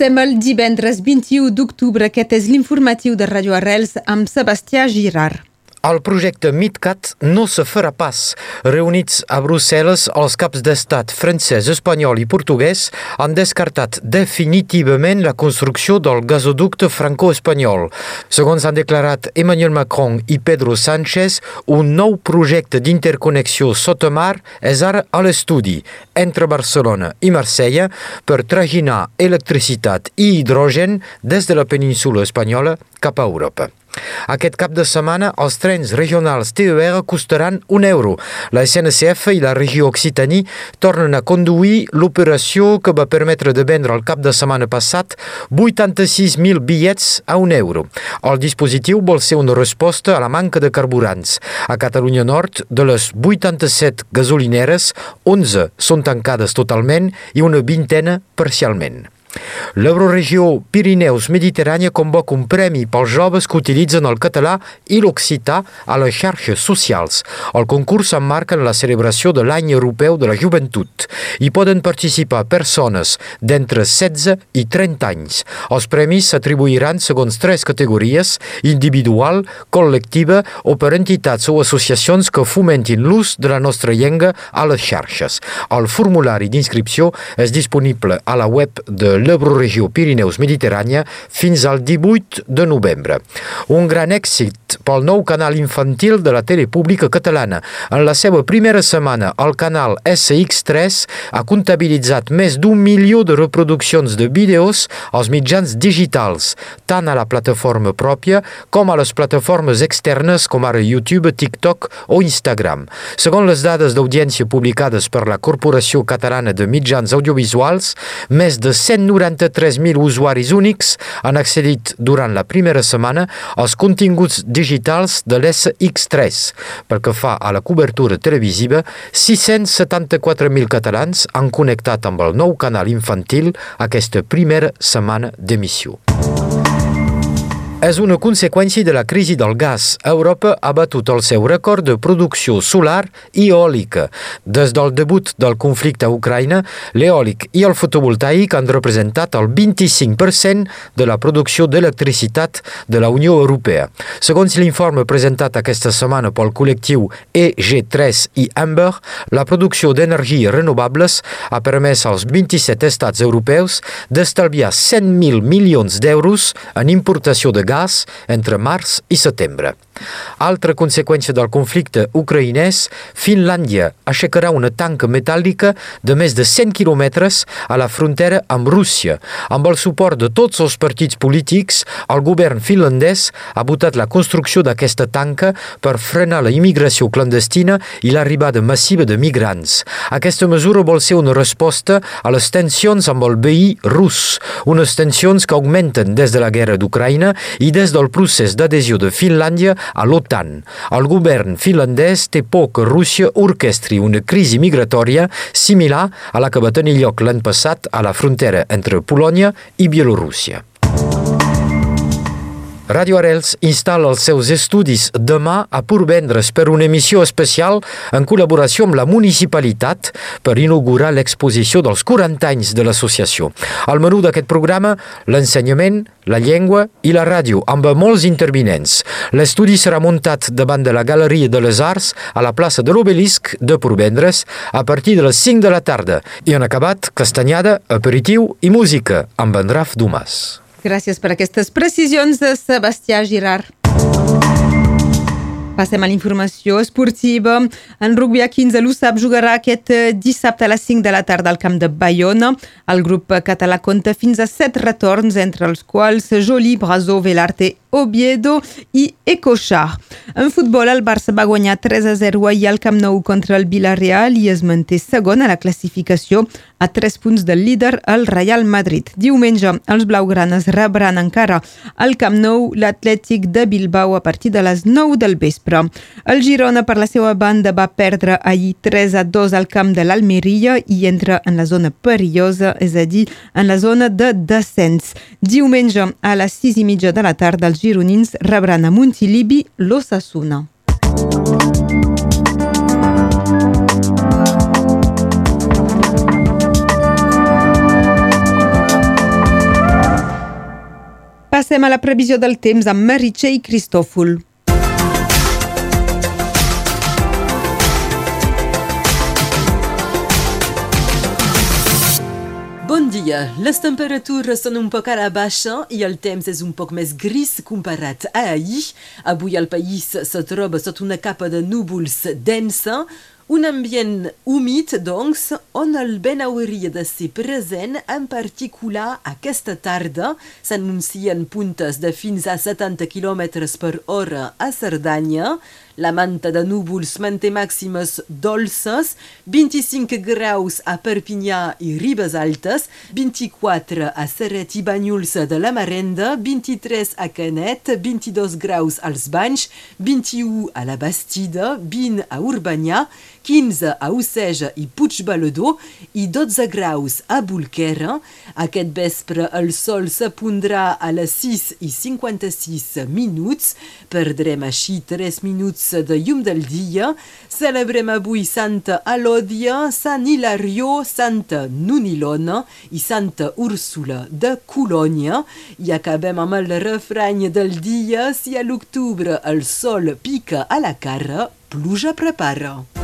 Comencem el divendres 21 d'octubre. Aquest és l'informatiu de Radio Arrels amb Sebastià Girard. El projecte MidCat no se farà pas. Reunits a Brussel·les, els caps d'estat francès, espanyol i portuguès han descartat definitivament la construcció del gasoducte franco-espanyol. Segons han declarat Emmanuel Macron i Pedro Sánchez, un nou projecte d'interconnexió sota mar és ara a l'estudi entre Barcelona i Marsella per traginar electricitat i hidrogen des de la península espanyola cap a Europa. Aquest cap de setmana els trens regionals TER costaran un euro. La SNCF i la regió Occitanie tornen a conduir l'operació que va permetre de vendre el cap de setmana passat 86.000 bitllets a un euro. El dispositiu vol ser una resposta a la manca de carburants. A Catalunya Nord, de les 87 gasolineres, 11 són tancades totalment i una vintena parcialment. L'Euroregió Pirineus-Mediterrània convoca un premi pels joves que utilitzen el català i l'occità a les xarxes socials. El concurs s'emmarca en la celebració de l'any europeu de la joventut. Hi poden participar persones d'entre 16 i 30 anys. Els premis s'atribuiran segons tres categories, individual, col·lectiva o per entitats o associacions que fomentin l'ús de la nostra llengua a les xarxes. El formulari d'inscripció és disponible a la web de l'Euroregió Pirineus-Mediterrània fins al 18 de novembre. Un gran èxit pel nou canal infantil de la tele pública catalana. En la seva primera setmana, el canal SX3 ha comptabilitzat més d'un milió de reproduccions de vídeos als mitjans digitals, tant a la plataforma pròpia com a les plataformes externes com ara YouTube, TikTok o Instagram. Segons les dades d'audiència publicades per la Corporació Catalana de Mitjans Audiovisuals, més de 193.000 usuaris únics han accedit durant la primera setmana als continguts digitals de l'SX3. Pel que fa a la cobertura televisiva, 674.000 catalans han connectat amb el nou canal infantil aquesta primera setmana d'emissió. És una conseqüència de la crisi del gas. Europa ha batut el seu rècord de producció solar i eòlica. Des del debut del conflicte a Ucraïna, l'eòlic i el fotovoltaic han representat el 25% de la producció d'electricitat de la Unió Europea. Segons l'informe presentat aquesta setmana pel col·lectiu EG3 i Amber, la producció d'energies renovables ha permès als 27 estats europeus d'estalviar 100.000 milions d'euros en importació de gas entre març i setembre. Altra conseqüència del conflicte ucraïnès, Finlàndia aixecarà una tanca metàl·lica de més de 100 quilòmetres a la frontera amb Rússia. Amb el suport de tots els partits polítics, el govern finlandès ha votat la construcció d'aquesta tanca per frenar la immigració clandestina i l'arribada massiva de migrants. Aquesta mesura vol ser una resposta a les tensions amb el veí rus, unes tensions que augmenten des de la guerra d'Ucraïna i des del procés d'adhesió de Finlàndia a l'OTAN. El govern finlandès té por que Rússia orquestri una crisi migratòria similar a la que va tenir lloc l'any passat a la frontera entre Polònia i Bielorússia. Radio Arels instal·la els seus estudis demà a Purvendres per una emissió especial en col·laboració amb la municipalitat per inaugurar l'exposició dels 40 anys de l'associació. Al menú d'aquest programa, l'ensenyament, la llengua i la ràdio, amb molts intervinents. L'estudi serà muntat davant de la Galeria de les Arts a la plaça de l'Obelisc de Purvendres a partir de les 5 de la tarda i en acabat castanyada, aperitiu i música amb en Raf Dumas. Gràcies per aquestes precisions de Sebastià Girard. Passem a l'informació esportiva. En rugby a 15, l'USAP jugarà aquest dissabte a les 5 de la tarda al camp de Bayona. El grup català compta fins a 7 retorns, entre els quals Joly, Brasó, Velarte Oviedo i Ecochar. En futbol, el Barça va guanyar 3 a 0 ahir al Camp Nou contra el Villarreal i es manté segon a la classificació a 3 punts del líder, el Real Madrid. Diumenge, els blaugranes rebran encara al Camp Nou l'Atlètic de Bilbao a partir de les 9 del vespre. El Girona, per la seva banda, va perdre ahir 3 a 2 al camp de l'Almeria i entra en la zona perillosa, és a dir, en la zona de descens. Diumenge, a les 6 i mitja de la tarda, els gironins rebran a Montilivi l'Ossassuna. Passem a la previsió del temps amb Meritxell Cristòfol. Bon dia. Les temperatures són un poc a la baixa i el temps és un poc més gris comparat a ahir. Avui el país se troba sota una capa de núvols densa, un ambient humit, doncs, on el vent hauria de ser present, en particular aquesta tarda. S'anuncien puntes de fins a 70 km per hora a Cerdanya. La manta de núvols manté màximes dolces, 25 graus a Perpinyà i Ribes Altes, 24 a Serret i Banyuls de la Marenda, 23 a Canet, 22 graus als Banys, 21 a la Bastida, 20 a Urbanyà, 15 a Oceja i Puigbalador i 12 graus a Bolquera. Aquest vespre el sol s'apondrà a les 6 i 56 minuts. Perdrem així 3 minuts de llum del dia. Celebrem avui Santa Alòdia, Sant Hilario, Santa Nunilona i Santa Úrsula de Colònia. I acabem amb el refrany del dia. Si a l'octubre el sol pica a la cara, pluja prepara.